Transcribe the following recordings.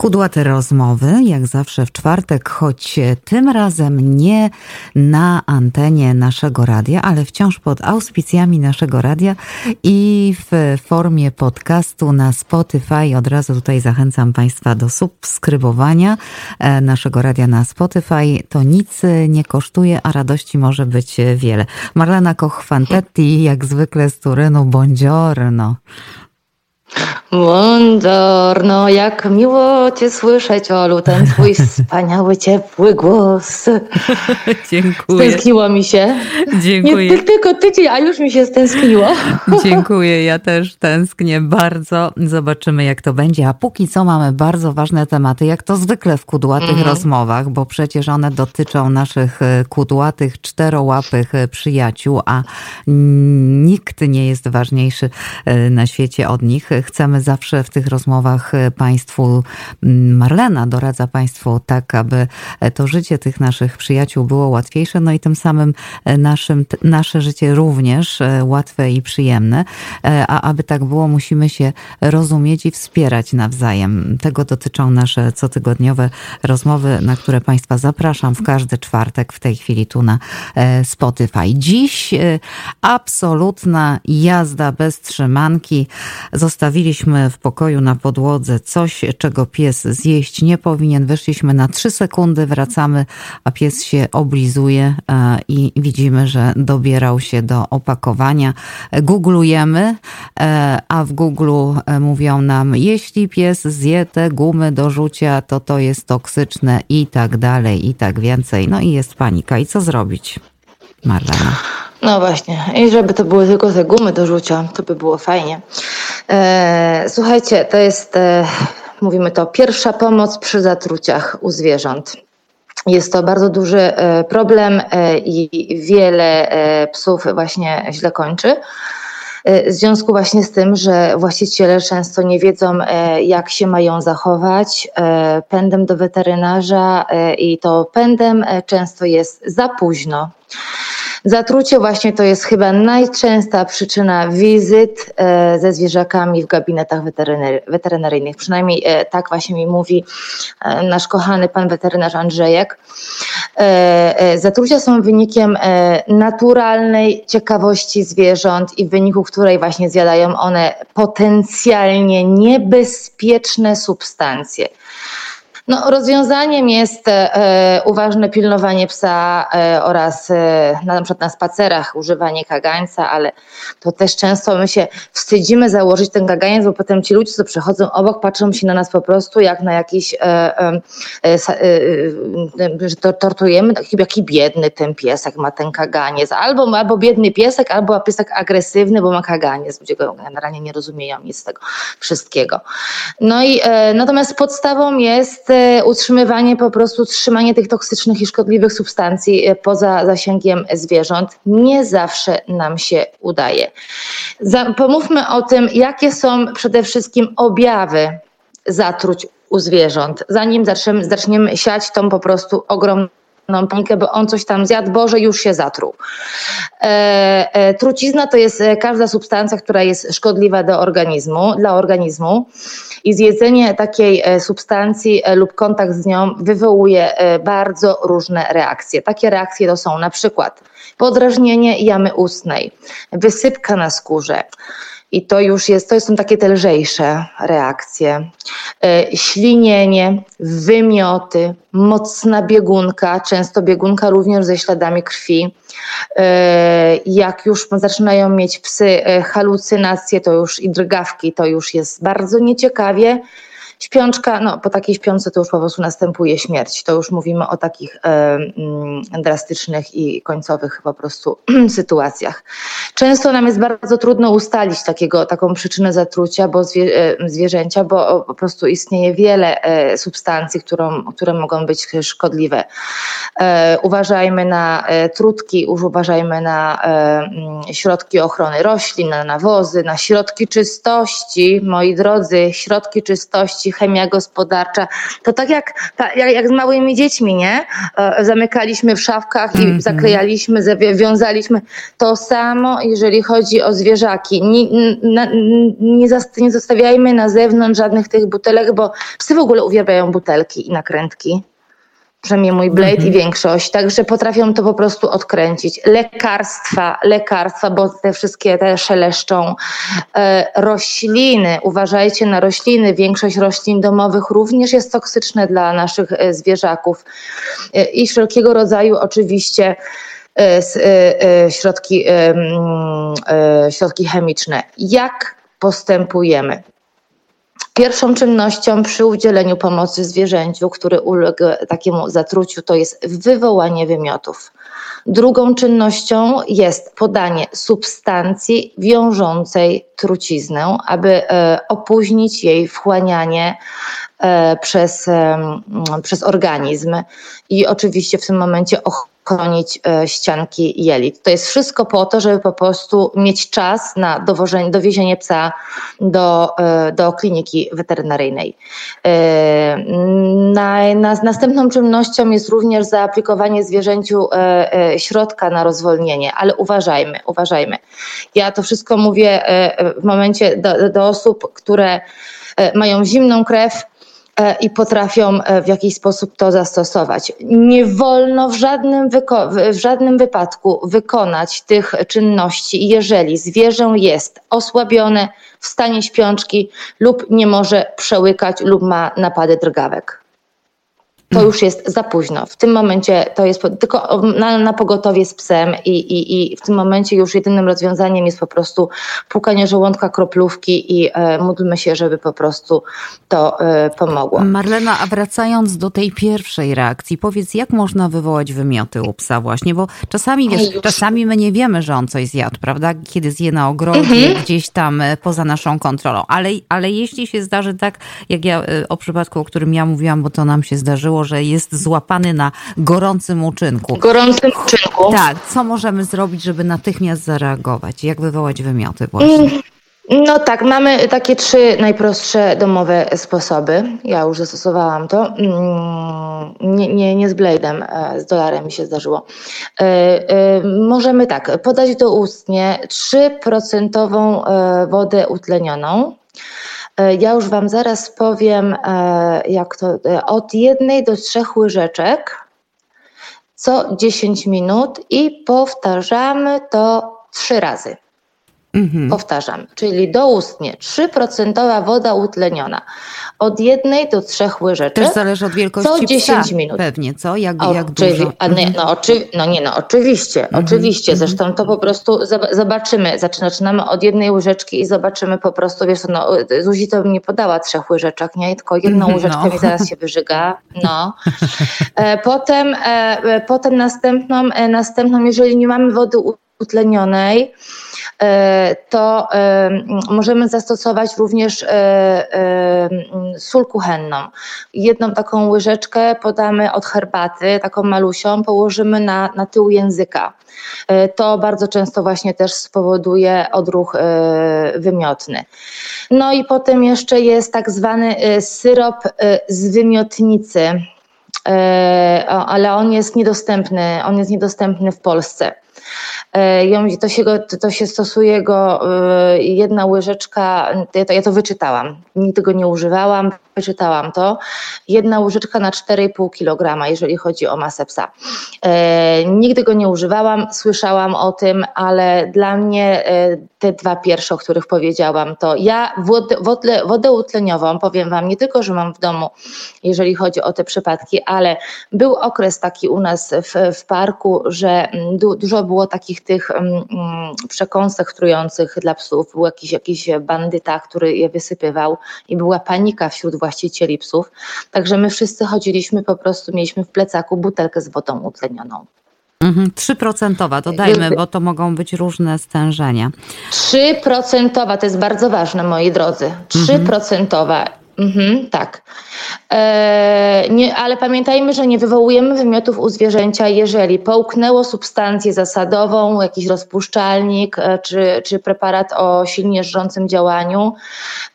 Kudłate rozmowy, jak zawsze w czwartek, choć tym razem nie na antenie naszego radia, ale wciąż pod auspicjami naszego radia i w formie podcastu na Spotify. Od razu tutaj zachęcam Państwa do subskrybowania e, naszego radia na Spotify. To nic nie kosztuje, a radości może być wiele. Marlena Koch-Fantetti, jak zwykle z Turynu, buongiorno. Buongiorno, jak miło Cię słyszeć, Olu, ten Twój wspaniały, ciepły głos. Dziękuję. Stęskniło mi się. Dziękuję. Nie tylko tydzień, a już mi się stęskniło. Dziękuję, ja też tęsknię bardzo. Zobaczymy, jak to będzie. A póki co mamy bardzo ważne tematy, jak to zwykle w kudłatych mhm. rozmowach, bo przecież one dotyczą naszych e, kudłatych, czterołapych e, przyjaciół, a nikt nie jest ważniejszy e, na świecie od nich. Chcemy zawsze w tych rozmowach e, Państwu, mm, Marlena doradza Państwu tak, aby e, to życie tych naszych przyjaciół było łatwiejsze, no i tym samym e, naszym, nasze życie również łatwe i przyjemne. A aby tak było, musimy się rozumieć i wspierać nawzajem. Tego dotyczą nasze cotygodniowe rozmowy, na które Państwa zapraszam w każdy czwartek w tej chwili tu na Spotify. Dziś absolutna jazda bez trzymanki. Zostawiliśmy w pokoju na podłodze coś, czego pies zjeść nie powinien. Wyszliśmy na trzy sekundy, wracamy, a pies się oblizuje e, i widzimy, że dobierał się do opakowania. Googlujemy, e, a w Google e, mówią nam, jeśli pies zje te gumy do rzucia, to to jest toksyczne i tak dalej, i tak więcej. No i jest panika. I co zrobić? Marlena. No właśnie. I żeby to były tylko te gumy do rzucia, to by było fajnie. E, słuchajcie, to jest, e, mówimy to, pierwsza pomoc przy zatruciach u zwierząt. Jest to bardzo duży e, problem e, i wiele psów właśnie źle kończy. W związku właśnie z tym, że właściciele często nie wiedzą, jak się mają zachować, pędem do weterynarza i to pędem często jest za późno. Zatrucie właśnie to jest chyba najczęstsza przyczyna wizyt e, ze zwierzakami w gabinetach weterynaryjnych. Przynajmniej e, tak właśnie mi mówi e, nasz kochany pan weterynarz Andrzejek. Zatrucia są wynikiem naturalnej ciekawości zwierząt i w wyniku której właśnie zjadają one potencjalnie niebezpieczne substancje. No, rozwiązaniem jest e, uważne pilnowanie psa e, oraz e, na przykład na spacerach używanie kagańca, ale to też często my się wstydzimy założyć ten kaganiec, bo potem ci ludzie, co przechodzą obok, patrzą się na nas po prostu jak na jakiś, e, e, e, że to tortujemy, jaki biedny ten piesek ma ten kaganiec, albo, albo biedny piesek, albo piesek agresywny, bo ma kaganiec. Ludzie go generalnie nie rozumieją nic z tego wszystkiego. No i natomiast podstawą jest utrzymywanie, po prostu trzymanie tych toksycznych i szkodliwych substancji e, poza zasięgiem zwierząt nie zawsze nam się udaje. Pomówmy o tym, jakie są przede wszystkim objawy zatruć u zwierząt, zanim zaczniemy, zaczniemy siać tą po prostu ogromną panikę, bo on coś tam zjadł, Boże, już się zatruł. E, e, trucizna to jest każda substancja, która jest szkodliwa do organizmu, dla organizmu i zjedzenie takiej e, substancji e, lub kontakt z nią wywołuje e, bardzo różne reakcje. Takie reakcje to są na przykład podrażnienie jamy ustnej, wysypka na skórze, i to już jest, to są takie te lżejsze reakcje. Ślinienie, wymioty, mocna biegunka, często biegunka również ze śladami krwi. Jak już zaczynają mieć psy halucynacje, to już i drgawki, to już jest bardzo nieciekawie. Śpiączka, no po takiej śpiące to już po prostu następuje śmierć. To już mówimy o takich e, mm, drastycznych i końcowych po prostu sytuacjach. Często nam jest bardzo trudno ustalić takiego, taką przyczynę zatrucia, bo zwie, e, zwierzęcia, bo po prostu istnieje wiele e, substancji, którą, które mogą być szkodliwe. E, uważajmy na trutki, uważajmy na mm, środki ochrony roślin, na nawozy, na środki czystości. Moi drodzy, środki czystości chemia gospodarcza. To tak jak, jak, z małymi dziećmi, nie? Zamykaliśmy w szafkach i mm -hmm. zaklejaliśmy, wiązaliśmy. To samo, jeżeli chodzi o zwierzaki. Nie, nie, nie zostawiajmy na zewnątrz żadnych tych butelek, bo psy w ogóle uwielbiają butelki i nakrętki przynajmniej mój Blade mhm. i większość, także potrafią to po prostu odkręcić. Lekarstwa, lekarstwa, bo te wszystkie te szeleszczą. E, rośliny, uważajcie na rośliny, większość roślin domowych również jest toksyczne dla naszych e, zwierzaków e, i wszelkiego rodzaju oczywiście środki, środki chemiczne. Jak postępujemy? Pierwszą czynnością przy udzieleniu pomocy zwierzęciu, który uległ takiemu zatruciu, to jest wywołanie wymiotów. Drugą czynnością jest podanie substancji wiążącej truciznę, aby e, opóźnić jej wchłanianie e, przez, przez organizm i oczywiście w tym momencie chronić e, ścianki jelit. To jest wszystko po to, żeby po prostu mieć czas na dowożenie, dowiezienie psa do, e, do kliniki weterynaryjnej. E, na, na, następną czynnością jest również zaaplikowanie zwierzęciu środka na rozwolnienie, ale uważajmy, uważajmy. Ja to wszystko mówię w momencie do, do osób, które mają zimną krew, i potrafią e, w jakiś sposób to zastosować. Nie wolno w żadnym, w żadnym wypadku wykonać tych czynności, jeżeli zwierzę jest osłabione, w stanie śpiączki lub nie może przełykać lub ma napady drgawek to już jest za późno. W tym momencie to jest tylko na, na pogotowie z psem i, i, i w tym momencie już jedynym rozwiązaniem jest po prostu płukanie żołądka kroplówki i e, módlmy się, żeby po prostu to e, pomogło. Marlena, a wracając do tej pierwszej reakcji, powiedz, jak można wywołać wymioty u psa właśnie, bo czasami, wiesz, czasami my nie wiemy, że on coś zjadł, prawda? Kiedy zje na ogrodzie, mhm. gdzieś tam e, poza naszą kontrolą, ale, ale jeśli się zdarzy tak, jak ja e, o przypadku, o którym ja mówiłam, bo to nam się zdarzyło, że jest złapany na gorącym uczynku. Gorącym uczynku. Tak, co możemy zrobić, żeby natychmiast zareagować? Jak wywołać wymioty właśnie? Mm, no tak, mamy takie trzy najprostsze domowe sposoby. Ja już zastosowałam to. Mm, nie, nie, nie z Blade'em, e, z dolarem mi się zdarzyło. E, e, możemy tak, podać do ustnie 3% wodę utlenioną ja już Wam zaraz powiem, e, jak to e, od jednej do trzech łyżeczek co 10 minut i powtarzamy to trzy razy. Mhm. Powtarzam, czyli doustnie 3% woda utleniona. Od jednej do trzech łyżeczek. Też zależy od wielkości co 10 psa, minut. Pewnie, co? Jak, o, jak dużo? A nie, mhm. no, oczy, no nie, no oczywiście, mhm. oczywiście. Mhm. Zresztą to po prostu zobaczymy. Zaczynamy od jednej łyżeczki i zobaczymy po prostu, wiesz, no Zuzi to mi nie podała trzech łyżeczek, nie? Tylko jedną mhm, łyżeczkę no. mi zaraz się wyżyga. No. E, potem, e, e, potem następną, następną, jeżeli nie mamy wody utlenionej, to e, możemy zastosować również e, sól kuchenną. Jedną taką łyżeczkę podamy od herbaty, taką malusią, położymy na, na tył języka. To bardzo często właśnie też spowoduje odruch wymiotny. No i potem jeszcze jest tak zwany syrop z wymiotnicy ale on jest niedostępny, on jest niedostępny w Polsce. E, to się, go, to się stosuje go e, jedna łyżeczka, ja to, ja to wyczytałam, nigdy go nie używałam, wyczytałam to, jedna łyżeczka na 4,5 kg, jeżeli chodzi o masę psa. E, nigdy go nie używałam, słyszałam o tym, ale dla mnie te dwa pierwsze, o których powiedziałam, to ja wodę, wodę, wodę utleniową, powiem Wam, nie tylko, że mam w domu, jeżeli chodzi o te przypadki, ale był okres taki u nas w, w parku, że du, dużo było takich tych um, przekąsek trujących dla psów, był jakiś, jakiś bandyta, który je wysypywał i była panika wśród właścicieli psów. Także my wszyscy chodziliśmy, po prostu mieliśmy w plecaku butelkę z wodą utlenioną. Mhm, 3% dodajmy, bo to mogą być różne stężenia. 3% to jest bardzo ważne, moi drodzy. 3% Mhm, tak. E, nie, ale pamiętajmy, że nie wywołujemy wymiotów u zwierzęcia, jeżeli połknęło substancję zasadową, jakiś rozpuszczalnik e, czy, czy preparat o silnie żrącym działaniu.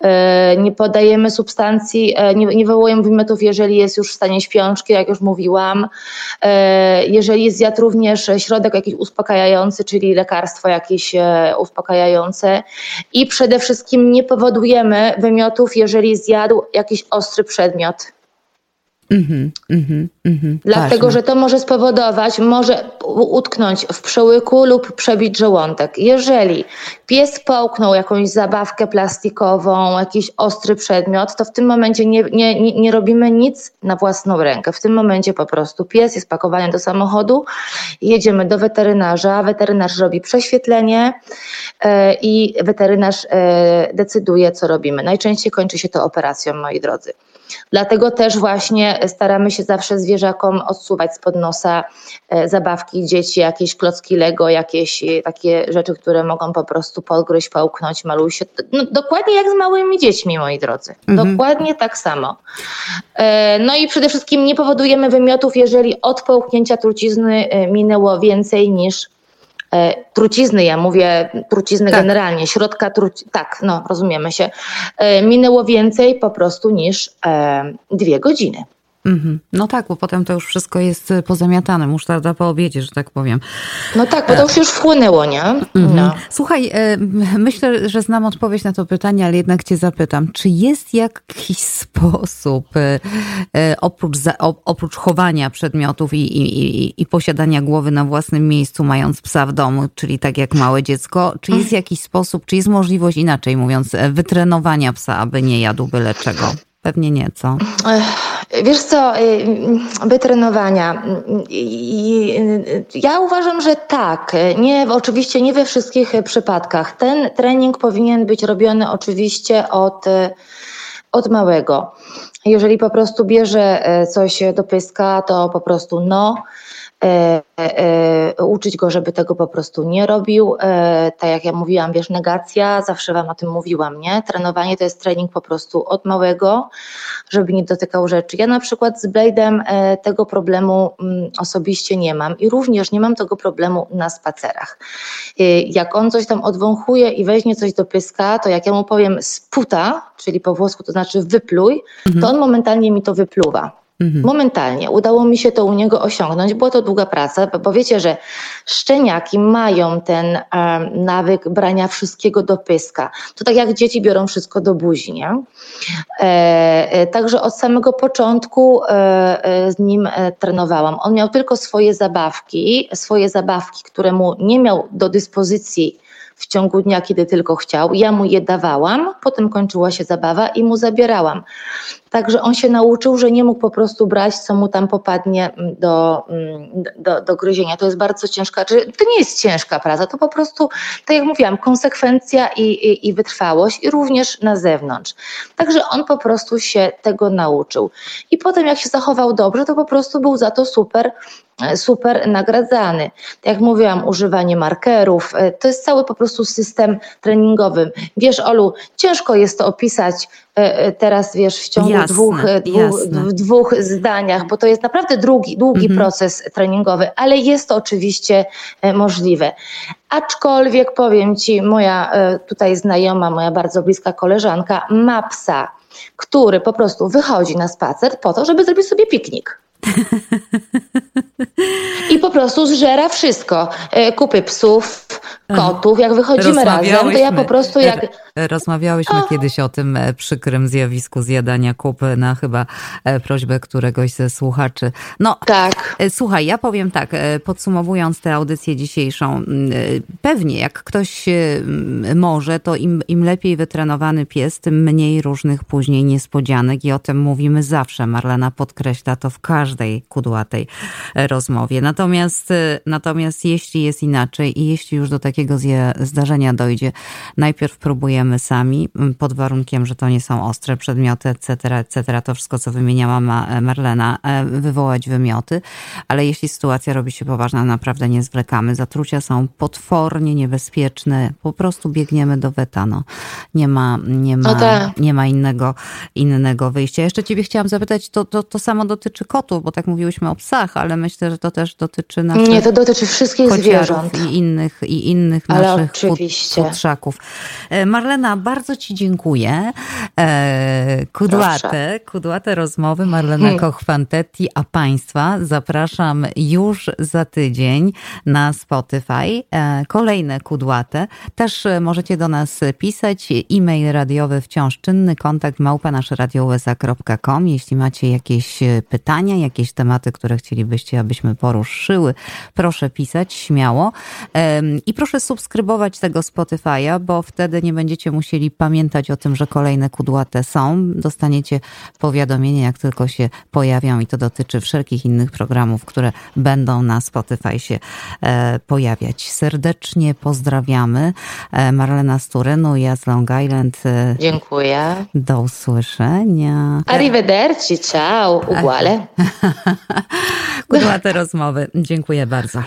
E, nie podajemy substancji, e, nie, nie wywołujemy wymiotów, jeżeli jest już w stanie śpiączki, jak już mówiłam. E, jeżeli zjadł również środek jakiś uspokajający, czyli lekarstwo jakieś uspokajające. I przede wszystkim nie powodujemy wymiotów, jeżeli zjadł jakiś ostry przedmiot. Mm-hmm, mm-hmm, mm-hmm. Dlatego, że to może spowodować, może utknąć w przełyku lub przebić żołądek. Jeżeli pies połknął jakąś zabawkę plastikową, jakiś ostry przedmiot, to w tym momencie nie, nie, nie robimy nic na własną rękę. W tym momencie po prostu pies jest pakowany do samochodu, jedziemy do weterynarza, weterynarz robi prześwietlenie yy, i weterynarz yy, decyduje, co robimy. Najczęściej kończy się to operacją, moi drodzy. Dlatego też właśnie staramy się zawsze zwierzakom odsuwać spod nosa e, zabawki dzieci, jakieś klocki Lego, jakieś e, takie rzeczy, które mogą po prostu podgryźć, połknąć, malusie. No, dokładnie jak z małymi dziećmi, moi drodzy. Mhm. Dokładnie tak samo. E, no i przede wszystkim nie powodujemy wymiotów, jeżeli od połknięcia trucizny minęło więcej niż trucizny, ja mówię trucizny tak. generalnie, środka truci, tak, no rozumiemy się, e, minęło więcej po prostu niż e, dwie godziny. Mm-hmm. No tak, bo potem to już wszystko jest y, pozamiatane, musztarda po obiedzie, że tak powiem. No tak, bo to już już wchłonęło, nie? Mm-hmm. No. Słuchaj, y, myślę, że znam odpowiedź na to pytanie, ale jednak cię zapytam, czy jest jakiś sposób y, oprócz, oprócz chowania przedmiotów i, i, i posiadania głowy na własnym miejscu, mając psa w domu, czyli tak jak małe dziecko, czy jest jakiś sposób, czy jest możliwość, inaczej mówiąc, wytrenowania psa, aby nie jadł byle czego? Pewnie nie, co? Wiesz co, y, wytrenowania. Ja uważam, że tak. Nie, oczywiście nie we wszystkich przypadkach. Ten trening powinien być robiony oczywiście od, od małego. Jeżeli po prostu bierze e, coś do pyska, to po prostu no. E, e, uczyć go, żeby tego po prostu nie robił. E, tak jak ja mówiłam, wiesz, negacja, zawsze wam o tym mówiłam, nie? Trenowanie to jest trening po prostu od małego, żeby nie dotykał rzeczy. Ja na przykład z Blade'em tego problemu mm, osobiście nie mam i również nie mam tego problemu na spacerach. Jak on coś tam odwąchuje i weźmie coś do pyska, to jak ja mu powiem sputa, czyli po włosku to znaczy wypluj, mhm. to on momentalnie mi to wypluwa. Mhm. Momentalnie udało mi się to u niego osiągnąć. Była to długa praca, bo wiecie, że szczeniaki mają ten um, nawyk brania wszystkiego do pyska. To tak jak dzieci biorą wszystko do buzi, nie? E, e, także od samego początku e, e z nim e, trenowałam. On miał tylko swoje zabawki, swoje zabawki, które mu nie miał do dyspozycji w ciągu dnia, kiedy tylko chciał. Ja mu je dawałam, potem kończyła się zabawa i mu zabierałam. Także on się nauczył, że nie mógł po prostu brać, co mu tam popadnie mm, do, mm, do, do gryzienia. To jest bardzo ciężka, to nie jest ciężka praca, to po prostu, tak jak mówiłam, konsekwencja i, i, i wytrwałość i również na zewnątrz. Także on po prostu się tego nauczył. I potem jak się zachował dobrze, to po prostu był za to super super nagradzany. Jak mówiłam, używanie markerów, e, to jest cały po prostu system treningowy. Wiesz, Olu, ciężko jest to opisać e, e, teraz, wiesz, w ciągu jasne, dwóch, dwóch, w dwóch zdaniach, bo to jest naprawdę długi, długi mhm. proces treningowy, ale jest to oczywiście możliwe. Aczkolwiek powiem Ci, moja tutaj znajoma, moja bardzo bliska koleżanka ma psa, który po prostu wychodzi na spacer po to, żeby zrobić sobie piknik. I po prostu zżera wszystko. E, kupy psów, kotów. Jak wychodzimy razem, to ja po prostu jak... Rozmawiałyśmy o. kiedyś o tym e, przykrym zjawisku zjadania kupy na chyba e, prośbę któregoś ze słuchaczy. No, tak. słuchaj, ja powiem tak, podsumowując tę audycję dzisiejszą, pewnie jak ktoś może, to im, im lepiej wytrenowany pies, tym mniej różnych później niespodzianek i o tym mówimy zawsze. Marlena podkreśla to w każdej kudłatej rozmowie. Natomiast, natomiast jeśli jest inaczej i jeśli już do takiego zdarzenia dojdzie, najpierw próbujemy sami, pod warunkiem, że to nie są ostre przedmioty, etc., etc., to wszystko, co wymieniała Marlena, wywołać wymioty, ale jeśli sytuacja robi się poważna, naprawdę nie zwlekamy. Zatrucia są potwornie niebezpieczne, po prostu biegniemy do weta, no. Nie ma, nie ma, no tak. nie ma innego, innego wyjścia. Jeszcze ciebie chciałam zapytać, to, to, to samo dotyczy kotów, bo tak mówiłyśmy o psach, ale myślę, że to też dotyczy naszych Nie, to dotyczy wszystkich zwierząt. I innych, i innych ale naszych oczywiście. futrzaków. E, Marlena, bardzo ci dziękuję. E, kudłate, Proszę. kudłate rozmowy Marlena hmm. Koch-Fantetti, a Państwa zapraszam już za tydzień na Spotify. E, kolejne kudłate. Też możecie do nas pisać. E-mail radiowy wciąż czynny, kontakt małpa naszeradiousa.com. Jeśli macie jakieś pytania, jakieś tematy, które chcielibyście, abyśmy poruszyły, proszę pisać śmiało. I proszę subskrybować tego Spotify'a, bo wtedy nie będziecie musieli pamiętać o tym, że kolejne kudłate są. Dostaniecie powiadomienie, jak tylko się pojawią i to dotyczy wszelkich innych programów, które będą na Spotify się e, pojawiać. Serdecznie pozdrawiamy. E, Marlena Sturenu, ja z Long Island. E, Dziękuję. Do usłyszenia. Arrivederci, ciao, uguale. Kudłate rozmowy. Dziękuję bardzo.